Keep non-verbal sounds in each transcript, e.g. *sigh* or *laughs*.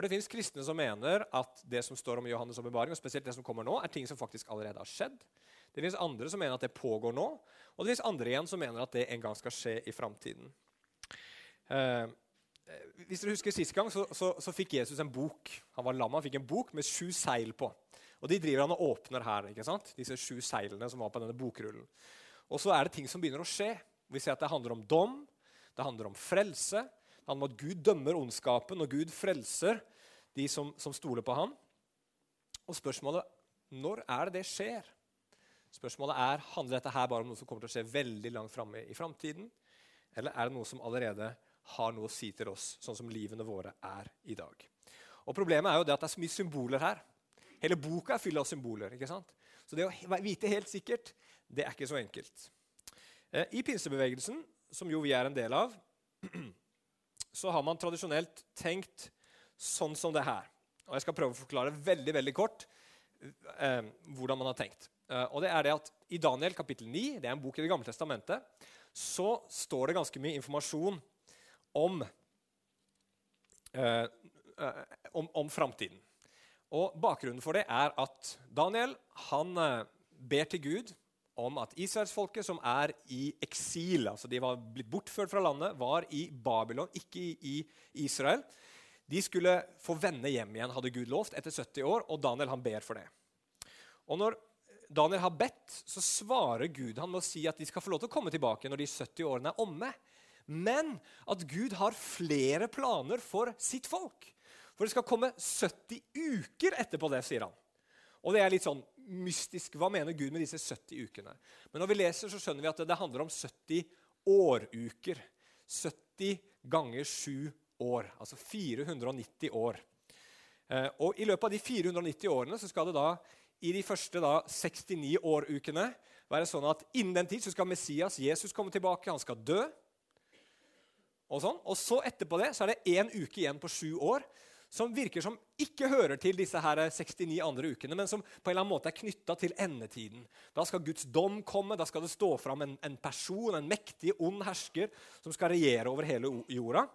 For det fins kristne som mener at det som står om Johannes' åpenbaring, og spesielt det som kommer nå, er ting som faktisk allerede har skjedd. Det fins andre som mener at det pågår nå, og det fins andre igjen som mener at det en gang skal skje i framtiden. Eh, hvis dere husker Sist gang så, så, så, fikk Jesus en bok. Han var lam, han fikk en bok med sju seil på. Og De driver han og åpner her. ikke sant? Disse sju seilene som var på denne bokrullen. Og så er det ting som begynner å skje. Vi ser at Det handler om dom, det handler om frelse. Handler om at Gud dømmer ondskapen, og Gud frelser de som, som stoler på ham. Og spørsmålet når er det det skjer? Spørsmålet er, Handler dette her bare om noe som kommer til å skje veldig langt framme i framtiden? Eller er det noe som allerede har noe å si til oss, sånn som livene våre er i dag? Og Problemet er jo det at det er så mye symboler her. Hele boka er fylt av symboler. ikke sant? Så det å vite helt sikkert, det er ikke så enkelt. Eh, I pinsebevegelsen, som jo vi er en del av, *clears throat* så har man tradisjonelt tenkt sånn som det her. Og Jeg skal prøve å forklare veldig veldig kort eh, hvordan man har tenkt. Eh, og det er det at I Daniel kapittel 9, det er en bok i Det gamle testamentet, så står det ganske mye informasjon om, eh, eh om, om framtiden. Og Bakgrunnen for det er at Daniel han eh, ber til Gud om at israelsfolket som er i eksil, altså de var blitt bortført fra landet, var i Babylon, ikke i Israel, de skulle få vende hjem igjen, hadde Gud lovt, etter 70 år, og Daniel han ber for det. Og når Daniel har bedt, så svarer Gud han med å si at de skal få lov til å komme tilbake når de 70 årene er omme. Men at Gud har flere planer for sitt folk. For det skal komme 70 uker etterpå det, sier han. Og det er litt sånn mystisk. Hva mener Gud med disse 70 ukene? Men når vi leser, så skjønner vi at det, handler om 70 åruker. 70 ganger 7 år. Altså 490 år. Eh, og I løpet av de 490 årene så skal det da i de første da, 69 årukene være sånn at innen den tid så skal Messias, Jesus, komme tilbake. Han skal dø. Og, sånn. og så etterpå det så er det én uke igjen på sju år som virker som ikke hører til disse her 69 andre ukene, men som på en eller annen måte er knytta til endetiden. Da skal Guds dom komme, da skal det stå fram en, en person, en mektig, ond hersker, som skal regjere over hele jorda.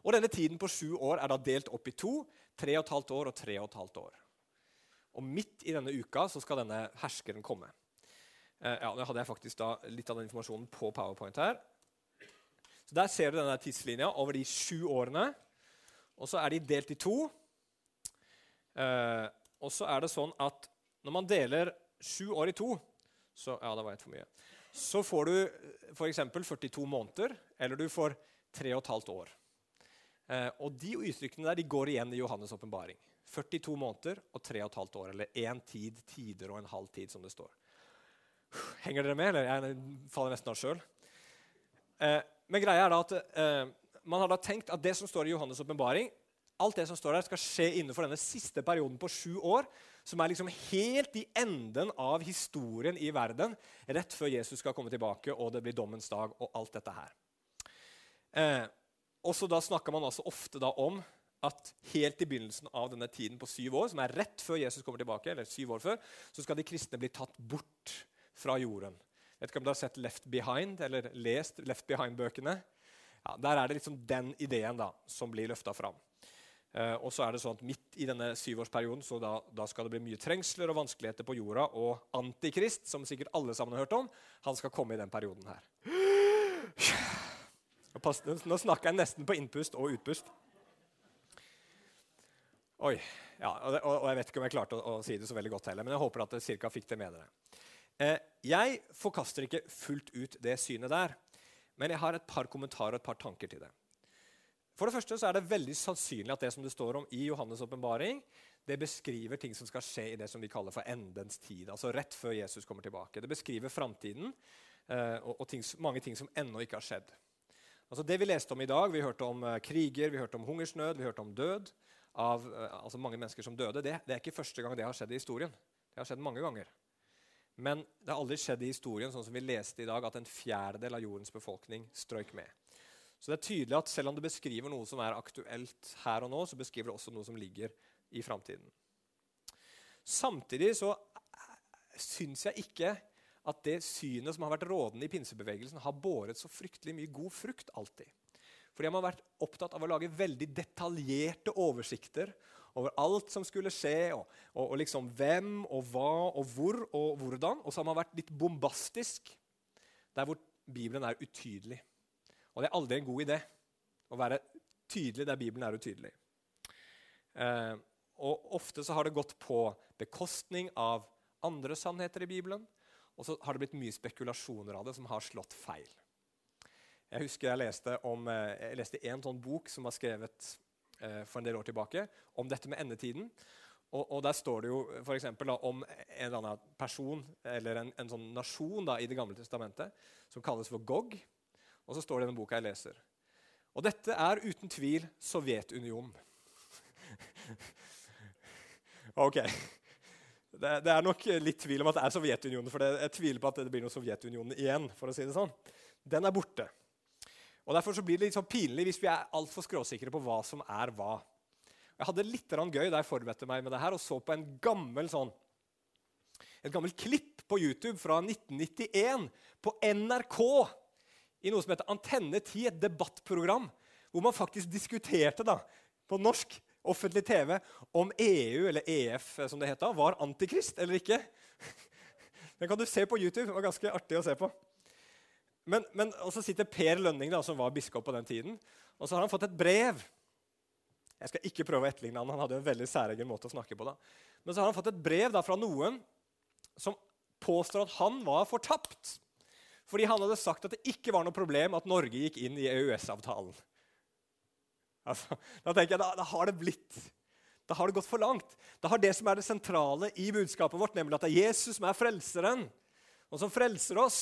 Og denne tiden på sju år er da delt opp i to. Tre og et halvt år og tre og et halvt år. Og midt i denne uka så skal denne herskeren komme. Eh, ja, Nå hadde jeg faktisk da litt av den informasjonen på Powerpoint her. Så Der ser du denne tidslinja over de sju årene. Og så er de delt i to. Eh, og så er det sånn at når man deler sju år i to, så, ja, det var et for mye, så får du f.eks. 42 måneder, eller du får 3 15 år. Eh, og De uttrykkene der de går igjen i Johannes' åpenbaring. 42 måneder og 3 15 år, eller én tid, tider og en halv tid, som det står. Henger dere med? eller Jeg faller nesten av sjøl. Eh, men greia er da at eh, man har da tenkt at det som står i Johannes' åpenbaring, alt det som står der, skal skje innenfor denne siste perioden på sju år, som er liksom helt i enden av historien i verden, rett før Jesus skal komme tilbake og det blir dommens dag og alt dette her. Eh, og så da snakker man altså ofte da om at helt i begynnelsen av denne tiden på syv år, som er rett før Jesus kommer tilbake, eller syv år før, så skal de kristne bli tatt bort fra jorden. Jeg vet ikke om dere har sett Left Behind eller lest Left Behind-bøkene. Ja, der er det liksom den ideen da, som blir løfta fram. Eh, og så er det sånn at Midt i denne syvårsperioden så da, da, skal det bli mye trengsler og vanskeligheter på jorda. Og Antikrist, som sikkert alle sammen har hørt om, han skal komme i den perioden her. *gasps* Nå snakker jeg nesten på innpust og utpust. Oi. Ja, og, og, jeg vet ikke om jeg klarte å, å, si det så veldig godt heller, men jeg håper at dere cirka fikk det med dere. Eh, jeg forkaster ikke fullt ut det synet der. Men jeg har et par kommentarer og et par tanker til det. For det første så er det veldig sannsynlig at det som det står om i Johannes' åpenbaring, det beskriver ting som skal skje i det som vi kaller for endens tid. altså Rett før Jesus kommer tilbake. Det beskriver framtiden eh, og, ting, mange ting som ennå ikke har skjedd. Altså Det vi leste om i dag, vi hørte om eh, kriger, vi hørte om hungersnød, vi hørte om død av eh, altså mange mennesker som døde. Det, det er ikke første gang det har skjedd i historien. Det har skjedd mange ganger. Men det har aldri skjedd i historien sånn som vi leste i dag, at en fjerdedel av jordens befolkning strøyk med. Så det er tydelig at selv om det beskriver noe som er aktuelt her og nå, så beskriver det også noe som ligger i framtiden. Samtidig så syns jeg ikke at det synet som har vært rådende i pinsebevegelsen, har båret så fryktelig mye god frukt alltid. Fordi man har vært opptatt av å lage veldig detaljerte oversikter over alt som skulle skje, og, og, og liksom hvem og hva og hvor og hvordan. Og så har man vært litt bombastisk der hvor Bibelen er utydelig. Og det er aldri en god idé å være tydelig der Bibelen er utydelig. Eh, og Ofte så har det gått på bekostning av andre sannheter i Bibelen. Og så har det blitt mye spekulasjoner av det som har slått feil. Jeg husker jeg leste, om, eh, jeg leste en sånn bok som var skrevet eh, for en del år tilbake, om dette med endetiden. Og, og Der står det jo for da, om en eller annen person eller en, en sånn nasjon da, i Det gamle testamentet som kalles for Gog. Og så står det i den boka jeg leser. Og dette er uten tvil Sovjetunionen. *laughs* ok. Det, det, er nok litt tvil om at det er Sovjetunionen, for det, jeg tviler på at det blir noe Sovjetunionen igjen. for å si det sånn. Den er borte. Og Derfor så blir det litt sånn pinlig hvis vi er altfor skråsikre på hva som er hva. Jeg hadde litt gøy da jeg forberedte meg med det her og så på en gammel sånn, et gammelt klipp på YouTube fra 1991 på NRK i noe som heter Antenne 10, et debattprogram, hvor man faktisk diskuterte da, på norsk offentlig TV om EU, eller EF som det heter, var antikrist eller ikke. *laughs* Den kan du se på YouTube. Det var ganske artig å se på. Men, men så sitter Per Lønning, da, som var biskop på den tiden, og så har han fått et brev. Jeg skal ikke prøve å etterligne han, han hadde en veldig særegen måte å snakke på. da. Men så har han fått et brev da, fra noen som påstår at han var fortapt. Fordi han hadde sagt at det ikke var noe problem at Norge gikk inn i EØS-avtalen. Altså, da tenker jeg, da, da, har det blitt Da har det gått for langt. Da har det som er det sentrale i budskapet vårt, nemlig at det er Jesus som er frelseren, og som frelser oss,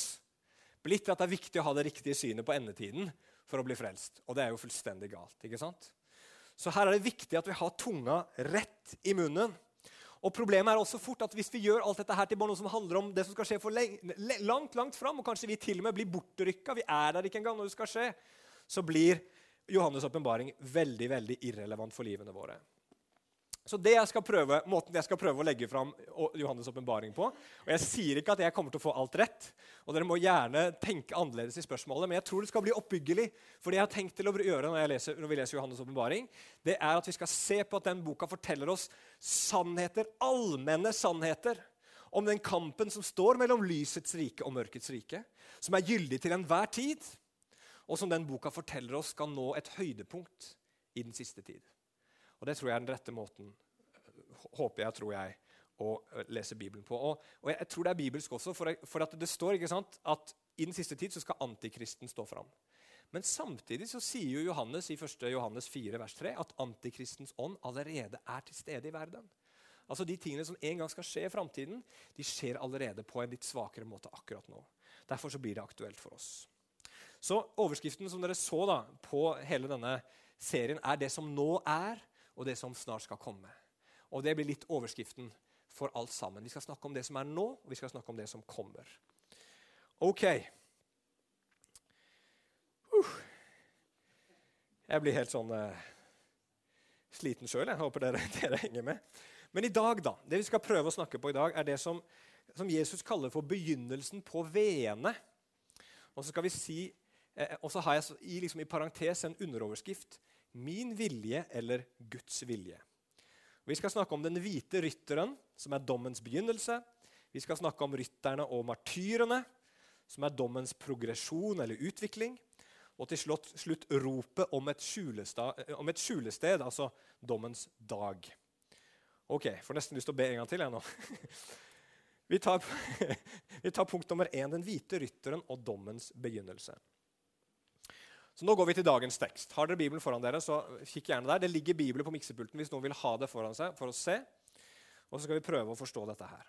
blitt at det er viktig å ha det riktige synet på endetiden for å bli frelst. Og det er jo fullstendig galt. ikke sant? Så her er det viktig at vi har tunga rett i munnen. Og Problemet er også fort at hvis vi gjør alt dette her til noe som handler om det som skal skje for langt langt fram, og kanskje vi til og med blir bortrykka, vi er der ikke engang når det skal skje, så blir Johannes' åpenbaring veldig veldig irrelevant for livene våre. Så det jeg skal prøve, Måten jeg skal prøve å legge fram Johannes' åpenbaring på og Jeg sier ikke at jeg kommer til å få alt rett, og dere må gjerne tenke annerledes i spørsmålet, men jeg tror det skal bli oppbyggelig. For det jeg har tenkt til å gjøre når, leser, når vi leser Johannes' åpenbaring, det er at vi skal se på at den boka forteller oss sannheter, allmenne sannheter om den kampen som står mellom lysets rike og mørkets rike, som er gyldig til enhver tid, og som den boka forteller oss skal nå et høydepunkt i den siste tid. Og Det tror jeg er den rette måten håper jeg, tror jeg, å lese Bibelen på. Og, og jeg tror det er bibelsk også, for, for det står ikke sant, at i den siste tid så skal antikristen stå fram. Men samtidig så sier jo Johannes i 1. Johannes 4, vers 3 at antikristens ånd allerede er til stede i verden. Altså De tingene som en gang skal skje i framtiden, de skjer allerede på en litt svakere måte akkurat nå. Derfor så blir det aktuelt for oss. Så Overskriften som dere så da på hele denne serien, er det som nå er, og det som snart skal komme. Og Det blir litt overskriften for alt sammen. Vi skal snakke om det som er nå, og vi skal snakke om det som kommer. Ok. Uh. Jeg blir helt sånn uh, sliten sjøl. Jeg håper dere, *laughs* dere, henger med. Men i dag, da, det vi skal prøve å snakke på i dag, er det som, som Jesus kaller for begynnelsen på veene. Og så skal vi si, eh, og så har jeg i, liksom, i parentes en underoverskrift Min vilje eller Guds vilje. Vi skal snakke om den hvite rytteren, som er dommens begynnelse. Vi skal snakke om rytterne og martyrene, som er dommens progresjon eller utvikling. Og til slutt, slutt ropet om et, om et, skjulested, altså dommens dag. Ok, Får nesten lyst til å be en gang til. jeg nå. *laughs* Vi tar, *laughs* vi tar punkt nummer én, den hvite rytteren og dommens begynnelse. Så Nå går vi til dagens tekst. Har dere Bibelen foran dere, så kikk gjerne der. Det ligger Bibelen på miksepulten hvis noen vil ha det foran seg for å se. Og så skal vi prøve å forstå dette her.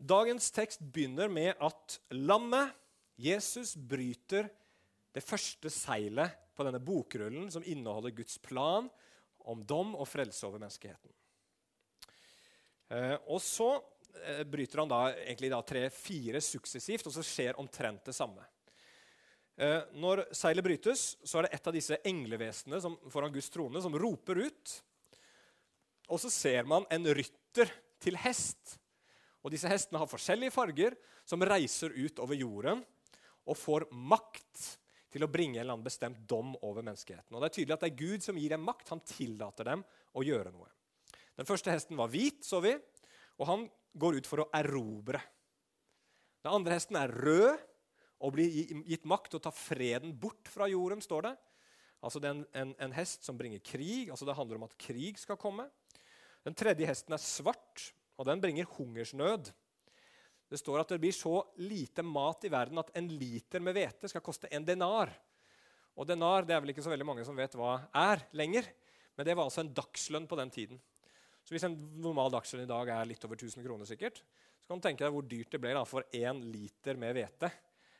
Dagens tekst begynner med at lammet, Jesus, bryter det første seilet på denne bokrullen som inneholder Guds plan om dom og frelse over menneskeheten. Eh, og så eh, bryter han da egentlig tre-fire suksessivt, og så skjer omtrent det samme. Eh, når seilet brytes, så er det et av disse englevesenene som, foran Guds trone som roper ut. Og så ser man en rytter til hest. Og Disse hestene har forskjellige farger, som reiser ut over jorden og får makt til å bringe en eller annen bestemt dom over menneskeheten. Og Det er tydelig at det er Gud som gir dem makt. Han tillater dem å gjøre noe. Den første hesten var hvit, så vi, og han går ut for å erobre. Den andre hesten er rød og blir gitt makt til å ta freden bort fra jorden, står det. Altså det er en, en, en, hest som bringer krig. altså Det handler om at krig skal komme. Den tredje hesten er svart, og den bringer hungersnød. Det står at det blir så lite mat i verden at en liter med hvete skal koste en denar. Og denar det er vel ikke så veldig mange som vet hva er lenger. Men det var altså en dagslønn på den tiden. Så hvis en normal dagslønn i dag er litt over 1000 kroner, sikkert, så kan du tenke deg hvor dyrt det ble da, for én liter med hvete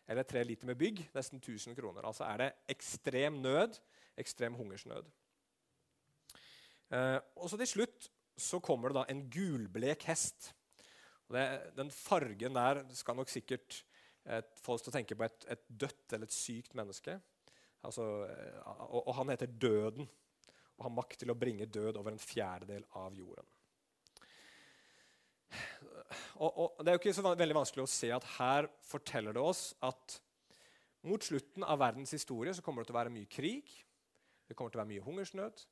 eller tre liter med bygg. Nesten 1000 kroner. Altså er det ekstrem nød, ekstrem hungersnød. Eh, og så til slutt så kommer det da en gulblek hest. Det, den fargen der skal nok sikkert eh, få oss til å tenke på et, et dødt eller et sykt menneske. Altså, eh, og, og, han heter Døden og har makt til å bringe død over en fjerdedel av jorden. Og, og Det er jo ikke så veldig vanskelig å se at her forteller det oss at mot slutten av verdens historie så kommer det til å være mye krig, det kommer til å være mye hungersnød,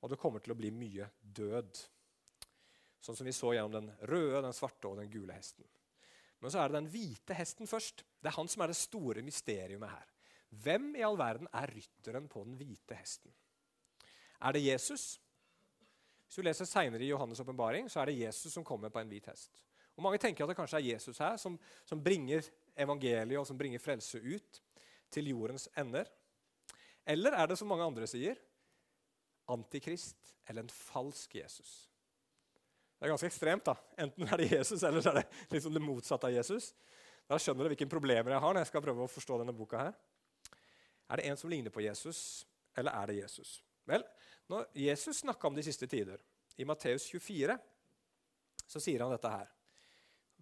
og det kommer til å bli mye død. Sånn som vi så gjennom den røde, den svarte og den gule hesten. Men så er det den hvite hesten først. Det er han som er det store mysteriet her. Hvem i all verden er rytteren på den hvite hesten? Er det Jesus? Hvis du leser senere i Johannes' åpenbaring, er det Jesus som kommer på en hvit hest. Og Mange tenker at det kanskje er Jesus her som, som bringer evangeliet og som bringer frelse ut til jordens ender. Eller er det, som mange andre sier, antikrist eller en falsk Jesus? Det er ganske ekstremt. da. Enten er det Jesus, eller så er det liksom det motsatte av Jesus. Da skjønner du hvilke problemer jeg har når jeg skal prøve å forstå denne boka. her. Er det en som ligner på Jesus, eller er det Jesus? Vel, når Jesus snakka om de siste tider, i Matteus 24, så sier han dette her.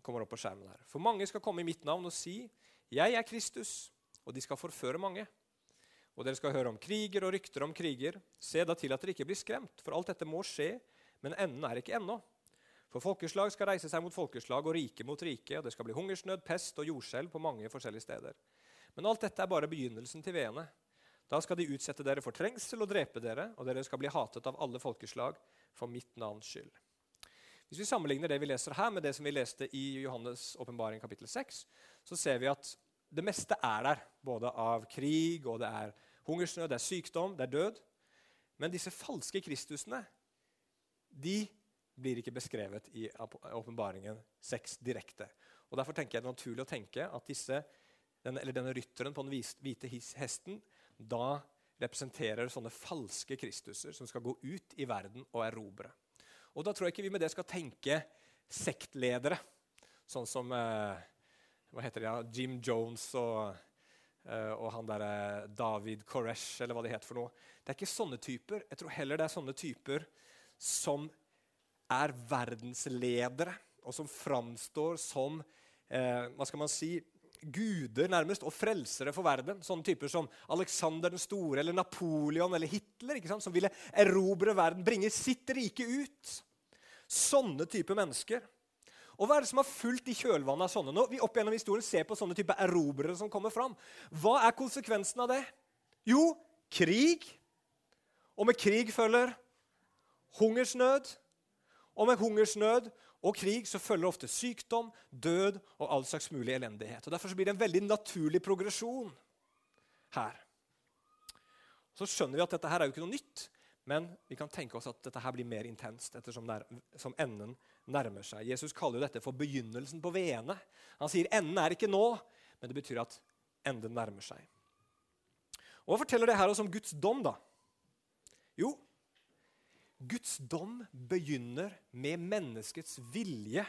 Kommer opp på skjermen her. For mange skal komme i mitt navn og si, 'Jeg er Kristus', og de skal forføre mange. Og dere skal høre om kriger og rykter om kriger. Se da til at dere ikke blir skremt, for alt dette må skje, men enden er ikke ennå. For folkeslag skal reise seg mot folkeslag og rike mot rike, og det skal bli hungersnød, pest og jordskjelv på mange forskjellige steder. Men alt dette er bare begynnelsen til veene. Da skal de utsette dere for trengsel og drepe dere, og dere skal bli hatet av alle folkeslag for mitt navns skyld. Hvis vi sammenligner det vi leser her, med det som vi leste i Johannes' åpenbaring kapittel 6, så ser vi at det meste er der, både av krig, og det er hungersnød, det er sykdom, det er død. Men disse falske kristusene de blir ikke beskrevet i åpenbaringen 6 direkte. Og Derfor tenker jeg det er naturlig å tenke at disse, denne, denne rytteren på den hvite hesten da representerer sånne falske kristuser som skal gå ut i verden og erobre. Og Da tror jeg ikke vi med det skal tenke sektledere, sånn som eh, hva heter det, ja, Jim Jones og, eh, og han der David Koresh, eller hva det heter for noe. Det er ikke sånne typer. Jeg tror heller det er sånne typer som er verdensledere, og som framstår som eh, hva skal man si, guder nærmest, og frelsere for verden. Sånne typer som Alexander den store eller Napoleon eller Hitler, som ville erobre verden, bringe sitt rike ut. Sånne typer mennesker. Og Hva er det som har fulgt i kjølvannet av sånne? Når vi opp gjennom historien ser på sånne typer erobrere som kommer fram, hva er konsekvensen av det? Jo, krig. Og med krig følger hungersnød, og med hungersnød og krig så følger ofte sykdom, død og all slags mulig elendighet. Og Derfor blir det en veldig naturlig progresjon her. Så skjønner vi at dette her er jo ikke noe nytt, men vi kan tenke oss at dette her blir mer intenst ettersom som enden nærmer seg. Jesus kaller jo dette for begynnelsen på veene. Han sier enden er ikke nå, men det betyr at enden nærmer seg. Og Hva forteller det her oss om Guds dom? da? Jo, Guds dom begynner med menneskets vilje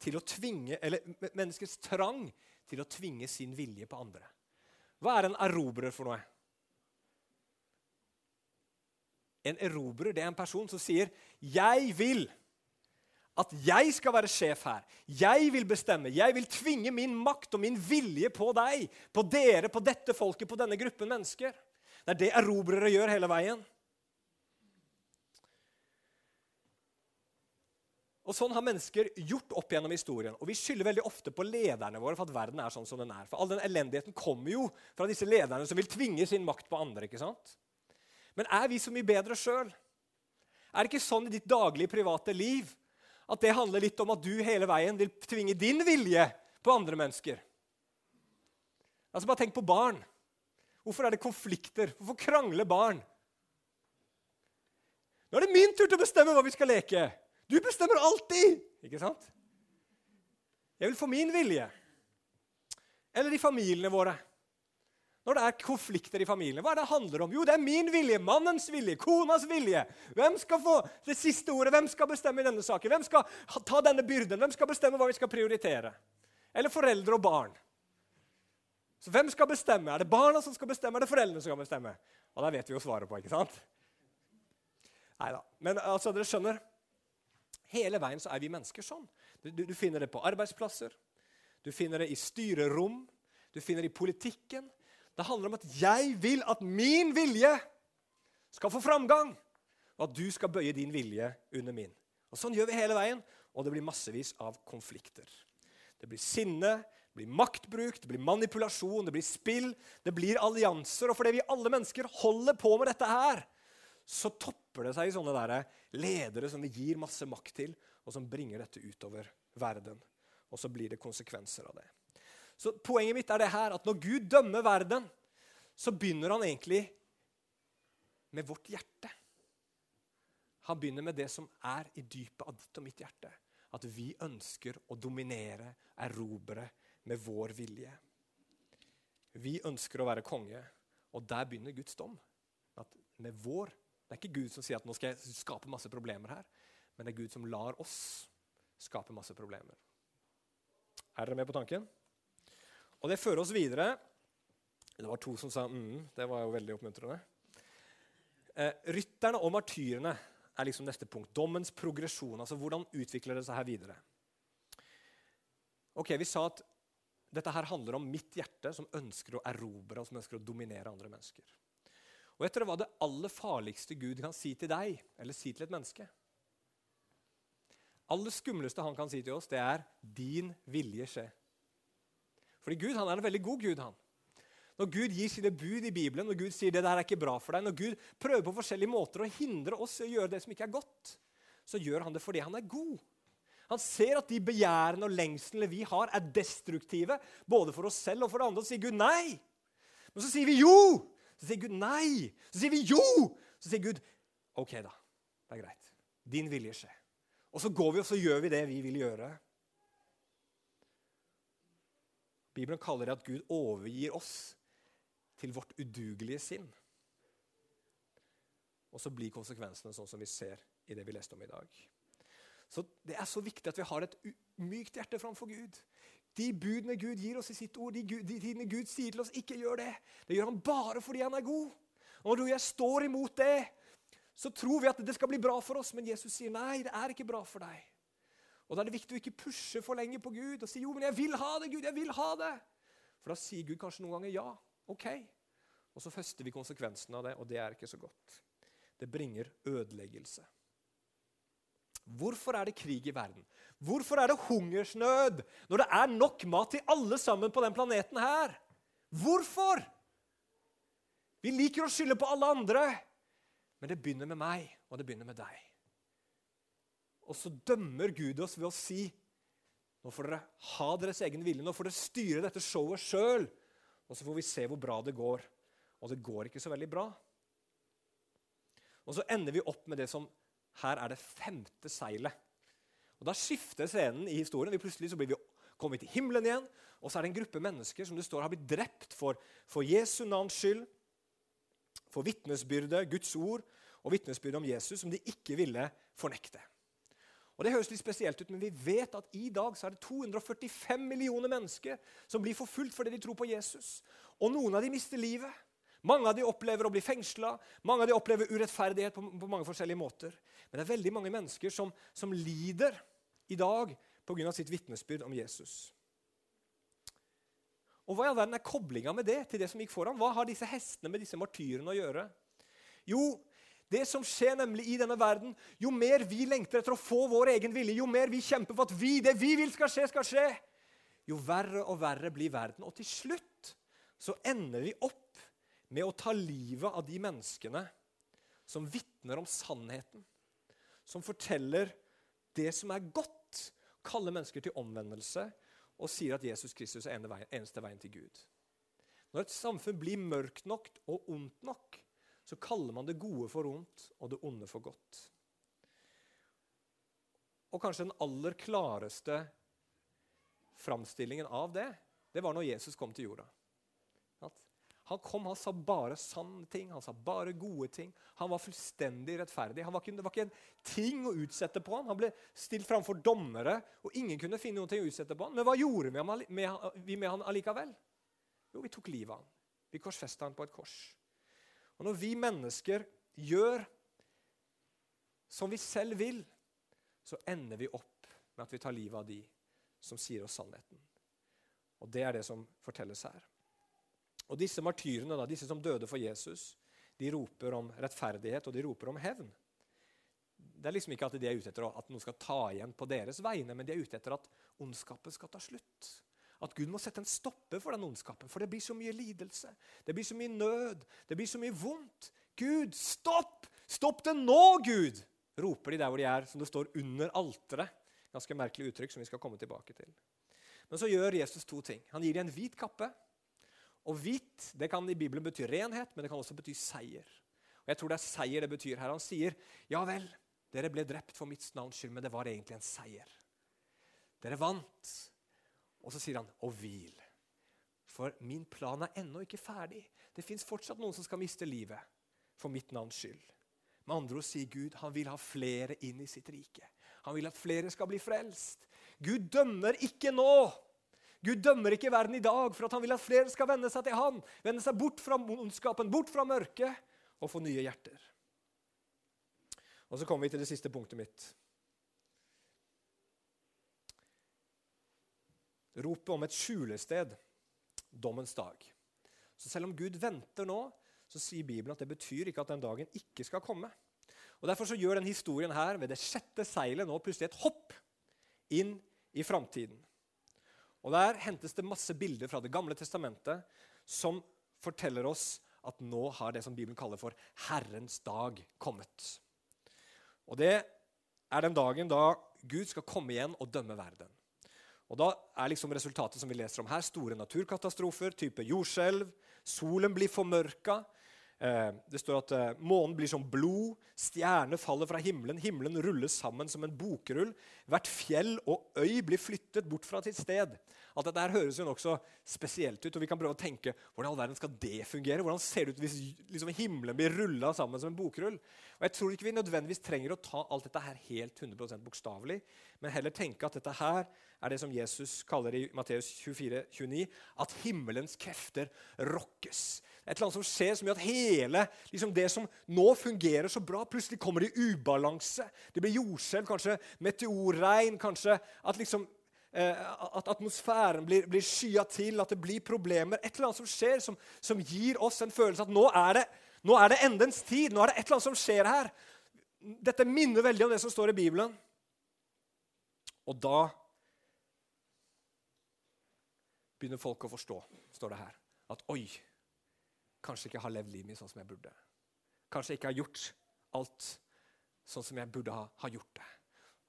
til å tvinge, eller menneskets trang til å tvinge sin vilje på andre. Hva er en erobrer for noe? En erobrer det er en person som sier 'Jeg vil at jeg skal være sjef her. Jeg vil bestemme. Jeg vil tvinge min makt og min vilje på deg, på dere, på dette folket, på denne gruppen mennesker.' Det er det erobrere gjør hele veien. Og Sånn har mennesker gjort opp gjennom historien. Og Vi skylder veldig ofte på lederne våre for at verden er sånn som den er. For All den elendigheten kommer jo fra disse lederne som vil tvinge sin makt på andre. ikke sant? Men er vi så mye bedre sjøl? Er det ikke sånn i ditt daglige, private liv at det handler litt om at du hele veien vil tvinge din vilje på andre mennesker? Altså Bare tenk på barn. Hvorfor er det konflikter? Hvorfor krangler barn? Nå er det min tur til å bestemme hva vi skal leke. Du bestemmer alltid! Ikke sant? Jeg vil få min vilje. Eller i familiene våre. Når det er konflikter i familiene, hva er det det handler om? Jo, det er min vilje, mannens vilje, konas vilje. Hvem skal få det siste ordet? Hvem skal bestemme i denne saken? Hvem skal ta denne byrden? Hvem skal bestemme hva vi skal prioritere? Eller foreldre og barn. Så hvem skal bestemme? Er det barna som skal bestemme, er det foreldrene som skal bestemme? Og det vet vi jo svaret på, ikke sant? Nei da. Men altså, dere skjønner. Hele veien så er vi mennesker sånn. Du, du, finner det på arbeidsplasser, du finner det i styrerom, du finner det i politikken. Det handler om at jeg vil at min vilje skal få framgang, og at du skal bøye din vilje under min. Og Sånn gjør vi hele veien, og det blir massevis av konflikter. Det blir sinne, det blir maktbruk, det blir manipulasjon, det blir spill, det blir allianser. Og fordi vi alle mennesker holder på med dette her, så topper det seg i sånne der ledere som vi gir masse makt til, og som bringer dette utover verden. Og så blir det konsekvenser av det. Så Poenget mitt er det her, at når Gud dømmer verden, så begynner han egentlig med vårt hjerte. Han begynner med det som er i dypet av ditt og mitt hjerte. At vi ønsker å dominere, erobre, med vår vilje. Vi ønsker å være konge, og der begynner Guds dom. At med vår det er ikke Gud som sier at nå skal jeg skape masse problemer her, men det er Gud som lar oss skape masse problemer. Er dere med på tanken? Og det fører oss videre. Det var to som sa mm, det var jo veldig oppmuntrende. Eh, rytterne og martyrene er liksom neste punkt. Dommens progresjon. altså Hvordan utvikler det seg her videre? Ok, Vi sa at dette her handler om mitt hjerte, som ønsker å erobre og som ønsker å dominere andre mennesker. Og jeg tror hva det aller farligste Gud kan si til deg eller si til et menneske? aller skumleste han kan si til oss, det er 'din vilje skje'. Fordi Gud han er en veldig god Gud. han. Når Gud gir sine bud i Bibelen, når Gud sier det der er ikke bra for deg, når Gud prøver på forskjellige måter å hindre oss i å gjøre det som ikke er godt, så gjør han det fordi han er god. Han ser at de begjærene og lengslene vi har, er destruktive, både for oss selv og for andre. Så sier Gud nei. Men så sier vi jo. Så sier Gud nei. Så sier vi jo. Så sier Gud OK, da. Det er greit. Din vilje skjer. Og så går vi og så gjør vi det vi vil gjøre. Bibelen kaller det at Gud overgir oss til vårt udugelige sinn. Og så blir konsekvensene sånn som vi ser i det vi leste om i dag. Så Det er så viktig at vi har et mykt hjerte framfor Gud. De budene Gud gir oss i sitt ord, de, de tidene Gud sier til oss, ikke gjør det. Det gjør han bare fordi han er god. Og når jeg står imot det, så tror vi at det skal bli bra for oss, men Jesus sier nei, det er ikke bra for deg. Og Da er det viktig å ikke pushe for lenge på Gud og si jo, men jeg vil ha det, Gud, jeg vil ha det. For da sier Gud kanskje noen ganger ja, ok. Og så høster vi konsekvensene av det, og det er ikke så godt. Det bringer ødeleggelse. Hvorfor er det krig i verden? Hvorfor er det hungersnød når det er nok mat til alle sammen på den planeten her? Hvorfor? Vi liker å skylde på alle andre, men det begynner med meg, og det begynner med deg. Og så dømmer Gud oss ved å si nå får dere ha deres egen vilje, nå får dere styre dette showet sjøl. Og så får vi se hvor bra det går. Og det går ikke så veldig bra. Og så ender vi opp med det som her er det femte seilet. Og Da skifter scenen i historien. Vi plutselig så blir vi kommet til himmelen igjen. Og så er det en gruppe mennesker som det står har blitt drept for, for Jesu navns skyld, for vitnesbyrdet, Guds ord og vitnesbyrdet om Jesus, som de ikke ville fornekte. Og Det høres litt spesielt ut, men vi vet at i dag så er det 245 millioner mennesker som blir forfulgt fordi de tror på Jesus. Og noen av dem mister livet. Mange av de opplever å bli fengsla, mange av de opplever urettferdighet på, på, mange forskjellige måter. Men det er veldig mange mennesker som, som lider i dag pga. sitt vitnesbyrd om Jesus. Og Hva i all verden er koblinga med det til det som gikk foran? Hva har disse hestene med disse martyrene å gjøre? Jo, Det som skjer nemlig i denne verden, Jo mer vi lengter etter å få vår egen vilje, jo mer vi kjemper for at vi, det vi vil skal skje, skal skje, jo verre og verre blir verden. Og til slutt så ender vi opp med å ta livet av de menneskene som vitner om sannheten, som forteller det som er godt, kaller mennesker til omvendelse og sier at Jesus Kristus er eneste veien til Gud. Når et samfunn blir mørkt nok og ondt nok, så kaller man det gode for ondt og det onde for godt. Og kanskje den aller klareste framstillingen av det, det var når Jesus kom til jorda. Han kom, han sa bare sanne ting, han sa bare gode ting. Han var fullstendig rettferdig. Var ikke, det var ikke en ting å utsette på ham. Han ble stilt framfor dommere, og ingen kunne finne noe å utsette på ham. Men hva gjorde vi med, med, vi med han allikevel? Jo, vi tok livet av ham. Vi korsfesta ham på et kors. Og når vi mennesker gjør som vi selv vil, så ender vi opp med at vi tar livet av de som sier oss sannheten. Og det er det som fortelles her. Og disse martyrene, da, disse som døde for Jesus, de roper om rettferdighet og de roper om hevn. Det er liksom ikke at de er ute etter at noen skal ta igjen på deres vegne, men de er ute etter at ondskapen skal ta slutt. At Gud må sette en stopper for den ondskapen, for det blir så mye lidelse. Det blir så mye nød, det blir så mye vondt. Gud, stopp! Stopp det nå, Gud! roper de der hvor de er, som det står under alteret. Ganske merkelig uttrykk som vi skal komme tilbake til. Men så gjør Jesus to ting. Han gir dem en hvit kappe. Og hvitt det kan i Bibelen bety renhet, men det kan også bety seier. Og Jeg tror det er seier det betyr her. Han sier, 'Ja vel, dere ble drept for mitt navns skyld, men det var egentlig en seier.' Dere vant. Og så sier han, 'Og hvil'. For min plan er ennå ikke ferdig. Det fins fortsatt noen som skal miste livet for mitt navns skyld. Med andre ord sier Gud han vil ha flere inn i sitt rike. Han vil at flere skal bli frelst. Gud dømmer ikke nå. Gud dømmer ikke verden i dag for at han vil at flere skal vende seg til han, vende seg bort fra ondskapen, bort fra mørket, og få nye hjerter. Og Så kommer vi til det siste punktet mitt. Ropet om et skjulested, dommens dag. Så selv om Gud venter nå, så sier Bibelen at det betyr ikke at den dagen ikke skal komme. Og Derfor så gjør den historien her ved det sjette seilet nå plutselig et hopp inn i framtiden. Og Der hentes det masse bilder fra Det gamle testamentet som forteller oss at nå har det som Bibelen kaller for Herrens dag kommet. Og Det er den dagen da Gud skal komme igjen og dømme verden. Og Da er liksom resultatet som vi leser om her, store naturkatastrofer, type jordskjelv. Solen blir formørka. Eh, det står at eh, månen blir som blod, stjerner faller fra himmelen, himmelen rulles sammen som en bokrull. Hvert fjell og øy blir flyttet bort fra sitt sted. Alt dette her høres jo nokså spesielt ut, og vi kan prøve å tenke hvordan all verden skal det fungere? Hvordan ser det ut hvis liksom, himmelen blir rulla sammen som en bokrull? Og Jeg tror ikke vi nødvendigvis trenger å ta alt dette her helt 100 bokstavelig, men heller tenke at dette her er det som Jesus kaller i Matteus 24, 29, at himmelens krefter rokkes. Et eller annet som skjer som gjør at hele liksom det som nå fungerer så bra, plutselig kommer i ubalanse. Det blir jordskjelv, kanskje meteorregn, kanskje at, liksom, eh, at atmosfæren blir, blir skya til, at det blir problemer. Et eller annet som skjer, som, som gir oss en følelse at nå er, det, nå er det endens tid. Nå er det et eller annet som skjer her. Dette minner veldig om det som står i Bibelen. Og da begynner folk å forstå, står det her, at oi kanskje ikke har levd livet mitt sånn som jeg burde. Kanskje jeg ikke har gjort alt sånn som jeg burde ha, ha gjort det.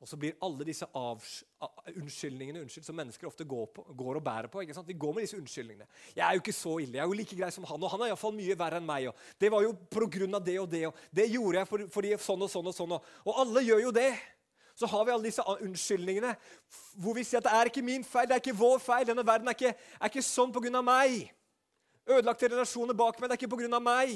Og så blir alle disse unnskyldningene unnskyld, som mennesker ofte går, på, går og bærer på. Vi går med disse unnskyldningene. 'Jeg er jo ikke så ille. Jeg er jo like grei som han.' Og han er iallfall mye verre enn meg. Og 'Det var jo pga. det og det.' Og 'Det gjorde jeg for, fordi sånn og sånn og sånn.' Og, og alle gjør jo det. Så har vi alle disse unnskyldningene hvor vi sier at det er ikke min feil, det er ikke vår feil. Denne verden er ikke, er ikke sånn pga. meg. Ødelagte relasjoner bak meg. Det er ikke pga. meg.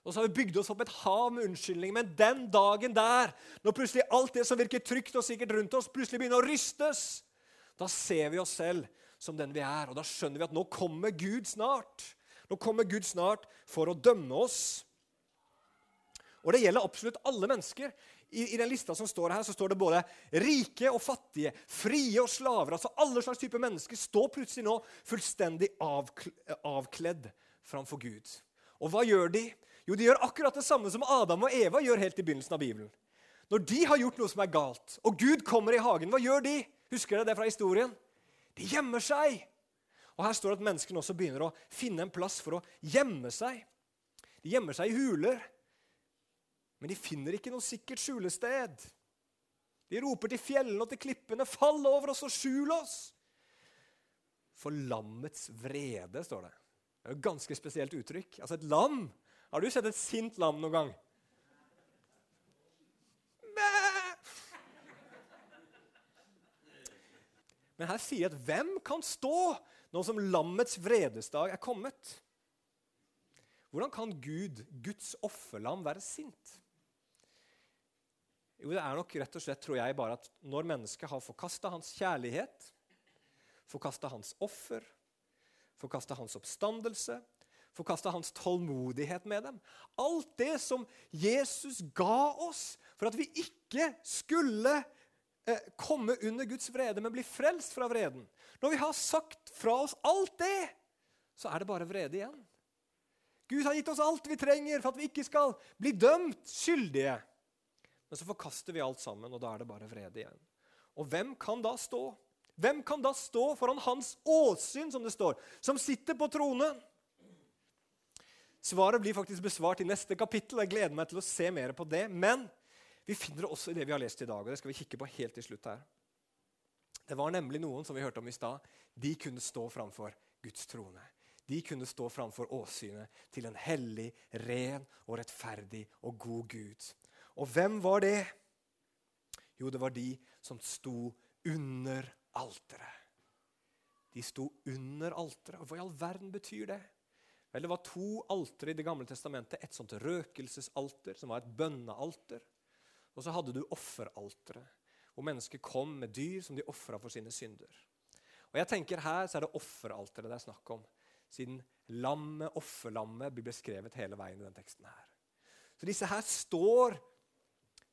Og så har vi bygd oss opp et hav med unnskyldninger. Men den dagen der, når plutselig alt det som virker trygt og sikkert rundt oss, plutselig begynner å rystes, da ser vi oss selv som den vi er. Og da skjønner vi at nå kommer Gud snart. Nå kommer Gud snart for å dømme oss. Og det gjelder absolutt alle mennesker. I, I, den lista som står her, så står det både rike og fattige, frie og slaver. altså Alle slags typer mennesker står plutselig nå fullstendig avkledd framfor Gud. Og hva gjør de? Jo, de gjør akkurat det samme som Adam og Eva gjør helt i begynnelsen av Bibelen. Når de har gjort noe som er galt, og Gud kommer i hagen, hva gjør de? Husker dere det fra historien? De gjemmer seg. Og Her står det at menneskene også begynner å finne en plass for å gjemme seg. De gjemmer seg i huler, men de finner ikke noe sikkert skjulested. De roper til fjellene og til klippene, 'Fall over oss og skjul oss!' For lammets vrede, står det. Det er jo et ganske spesielt uttrykk. Altså et lam. Har du sett et sint lam noen gang? Men her sier at hvem kan stå nå som lammets vredesdag er kommet? Hvordan kan Gud, Guds offerlam, være sint? Jo, Det er nok rett og slett, tror jeg, bare at når mennesket har forkasta hans kjærlighet, forkasta hans offer, forkasta hans oppstandelse, forkasta hans tålmodighet med dem Alt det som Jesus ga oss for at vi ikke skulle eh, komme under Guds vrede, men bli frelst fra vreden. Når vi har sagt fra oss alt det, så er det bare vrede igjen. Gud har gitt oss alt vi trenger for at vi ikke skal bli dømt skyldige. Men så forkaster vi alt sammen, og da er det bare vrede igjen. Og hvem kan da stå? Hvem kan da stå foran hans åsyn, som det står, som sitter på tronen? Svaret blir faktisk besvart i neste kapittel. Jeg gleder meg til å se mer på det. Men vi finner det også i det vi har lest i dag, og det skal vi kikke på helt til slutt her. Det var nemlig noen som vi hørte om i stad. De kunne stå framfor Guds trone. De kunne stå framfor åsynet til en hellig, ren og rettferdig og god Gud. Og hvem var det? Jo, det var de som sto under alteret. De sto under alteret. Hva i all verden betyr det? Vel, Det var to altere i Det gamle testamentet. Et sånt røkelsesalter, som var et bønnealter. Og så hadde du offeralteret, hvor mennesker kom med dyr som de ofra for sine synder. Og jeg tenker Her så er det offeralteret det er snakk om, siden lammet, offerlammet blir beskrevet hele veien i den teksten. her. Så disse her står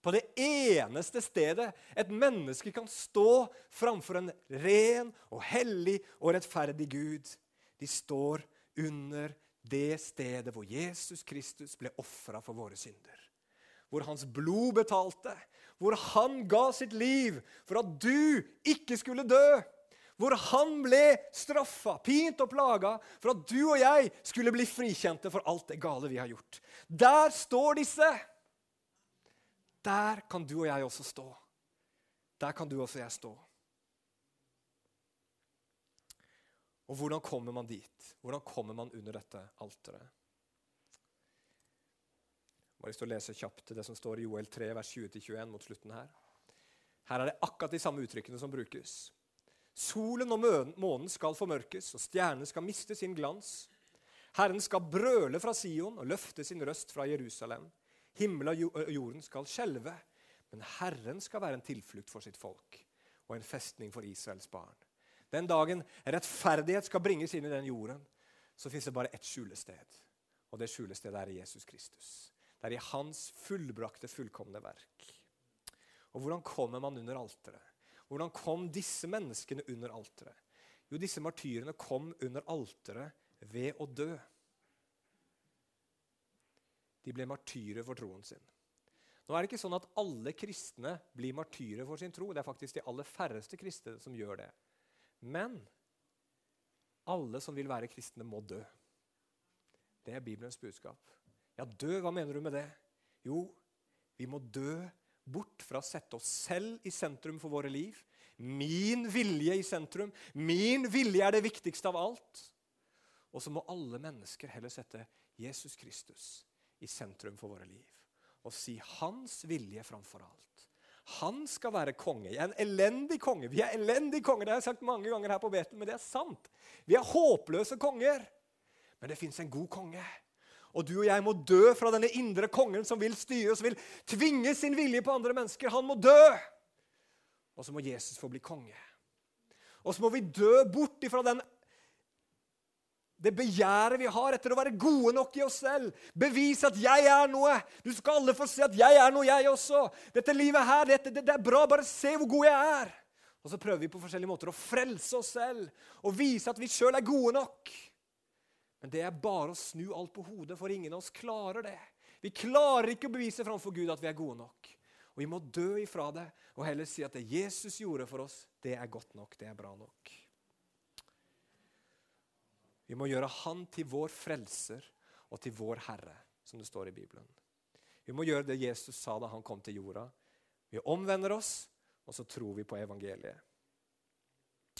på det eneste stedet et menneske kan stå framfor en ren og hellig og rettferdig Gud. De står under det stedet hvor Jesus Kristus ble ofra for våre synder. Hvor hans blod betalte, hvor han ga sitt liv for at du ikke skulle dø. Hvor han ble straffa, pint og plaga for at du og jeg skulle bli frikjente for alt det gale vi har gjort. Der står disse. Der kan du og jeg også stå. Der kan du også jeg stå. Og hvordan kommer man dit? Hvordan kommer man under dette alteret? Jeg har lyst til å lese kjapt det som står i Joel 3, vers 20-21 mot slutten her. Her er det akkurat de samme uttrykkene som brukes. Solen og månen skal formørkes, og stjernene skal miste sin glans. Herren skal brøle fra Sion og løfte sin røst fra Jerusalem. Himmelen og jorden skal skjelve, men Herren skal være en tilflukt for sitt folk og en festning for Israels barn. Den dagen rettferdighet skal bringes inn i den jorden, så fins det bare ett skjulested. Og det skjulestedet er Jesus Kristus. Det er i hans fullbrakte, fullkomne verk. Og hvordan kommer man under alteret? Hvordan kom disse menneskene under alteret? Jo, disse martyrene kom under alteret ved å dø. De ble martyrer for troen sin. Nå er det ikke sånn at alle kristne blir martyrer for sin tro. Det er faktisk de aller færreste kristne som gjør det. Men alle som vil være kristne, må dø. Det er Bibelens budskap. Ja, dø, hva mener du med det? Jo, vi må dø bort fra å sette oss selv i sentrum for våre liv. Min vilje i sentrum. Min vilje er det viktigste av alt. Og så må alle mennesker heller sette Jesus Kristus i sentrum for våre liv. Og si hans vilje framfor alt. Han skal være konge. Jeg er en elendig konge. Vi er elendige konger. Det har jeg sagt mange ganger her på Betel, men det er sant. Vi er håpløse konger. Men det fins en god konge. Og du og jeg må dø fra denne indre kongen som vil styre som vil tvinge sin vilje på andre mennesker. Han må dø! Og så må Jesus få bli konge. Og så må vi dø bort ifra den det begjæret vi har etter å være gode nok i oss selv. Bevise at 'jeg er noe'. Du skal alle få se at 'jeg er noe, jeg også'. Dette livet her, dette, det, det er bra. Bare se hvor god jeg er. Og så prøver vi på forskjellige måter å frelse oss selv og vise at vi sjøl er gode nok. Men det er bare å snu alt på hodet, for ingen av oss klarer det. Vi klarer ikke å bevise framfor Gud at vi er gode nok. Og Vi må dø ifra det og heller si at det Jesus gjorde for oss, det er godt nok, det er bra nok. Vi må gjøre Han til vår frelser og til vår Herre, som det står i Bibelen. Vi må gjøre det Jesus sa da han kom til jorda. Vi omvender oss, og så tror vi på evangeliet.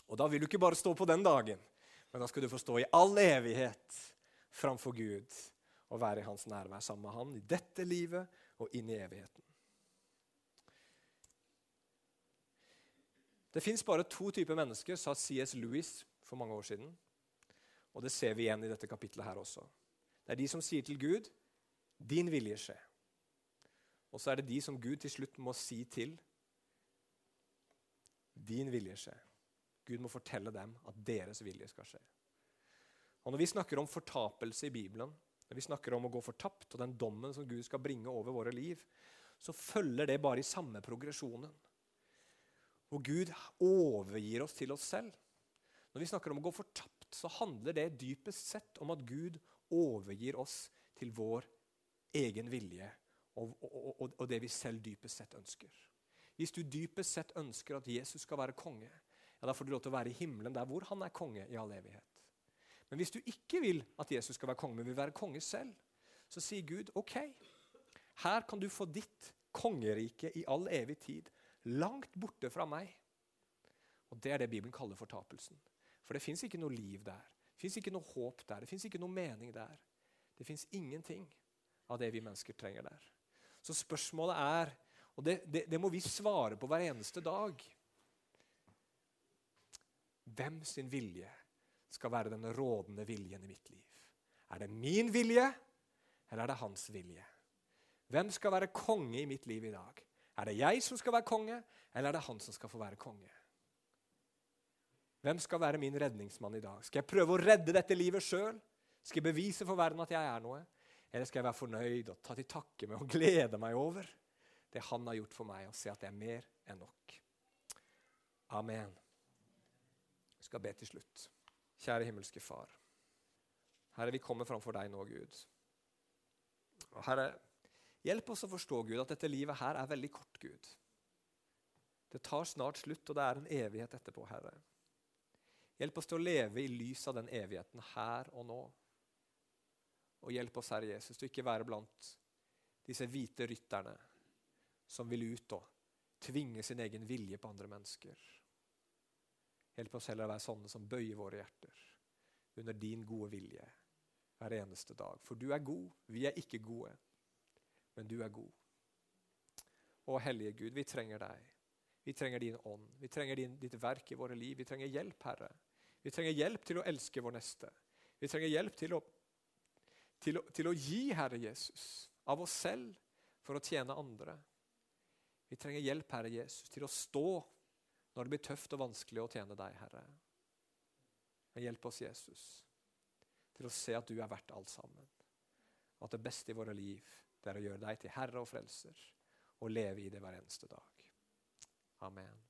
Og Da vil du ikke bare stå på den dagen, men da skal du få stå i all evighet framfor Gud og være i hans nærvær sammen med han i dette livet og inn i evigheten. Det fins bare to typer mennesker, sa C.S. Lewis for mange år siden. Og det ser vi igjen i dette kapitlet her også. Det er de som sier til Gud 'Din vilje skje'. Og så er det de som Gud til slutt må si til 'Din vilje skje'. Gud må fortelle dem at deres vilje skal skje. Og Når vi snakker om fortapelse i Bibelen, når vi snakker om å gå fortapt og den dommen som Gud skal bringe over våre liv, så følger det bare i samme progresjonen. Hvor Gud overgir oss til oss selv. Når vi snakker om å gå fortapt, så handler det dypest sett om at Gud overgir oss til vår egen vilje og, og, og, og, det vi selv dypest sett ønsker. Hvis du dypest sett ønsker at Jesus skal være konge, ja, da får du lov til å være i himmelen der hvor han er konge i all evighet. Men hvis du ikke vil at Jesus skal være konge, men vil være konge selv, så sier Gud OK, her kan du få ditt kongerike i all evig tid, langt borte fra meg. Og Det er det Bibelen kaller fortapelsen. For det fins ikke noe liv der. Det fins ikke noe håp der. Det fins ikke noe mening der. Det fins ingenting av det vi mennesker trenger der. Så spørsmålet er, og det, det, det må vi svare på hver eneste dag Hvem sin vilje skal være den rådende viljen i mitt liv? Er det min vilje, eller er det hans vilje? Hvem skal være konge i mitt liv i dag? Er det jeg som skal være konge, eller er det han som skal få være konge? Hvem skal være min redningsmann i dag? Skal jeg prøve å redde dette livet sjøl? Skal jeg bevise for verden at jeg er noe? Eller skal jeg være fornøyd og ta til takke med og glede meg over det han har gjort for meg, og se at det er mer enn nok? Amen. Jeg skal be til slutt. Kjære himmelske Far. Herre, vi kommer framfor deg nå, Gud. Og Herre, hjelp oss å forstå, Gud, at dette livet her er veldig kort, Gud. Det tar snart slutt, og det er en evighet etterpå, Herre. Hjelp oss til å leve i lys av den evigheten her og nå. Og hjelp oss, Herre Jesus, til ikke være blant disse hvite rytterne som vil ut og tvinge sin egen vilje på andre mennesker. Hjelp oss heller å være sånne som bøyer våre hjerter under din gode vilje hver eneste dag. For du er god. Vi er ikke gode, men du er god. Å, Hellige Gud, vi trenger deg. Vi trenger din ånd. Vi trenger din, ditt verk i våre liv. Vi trenger hjelp, Herre. Vi trenger hjelp til å elske vår neste. Vi trenger hjelp til å, til å, til å gi Herre Jesus av oss selv for å tjene andre. Vi trenger hjelp, Herre Jesus, til å stå når det blir tøft og vanskelig å tjene deg, Herre. Men hjelp oss, Jesus, til å se at du er verdt alt sammen. Og at det beste i våre liv det er å gjøre deg til Herre og Frelser og leve i det hver eneste dag. Amen.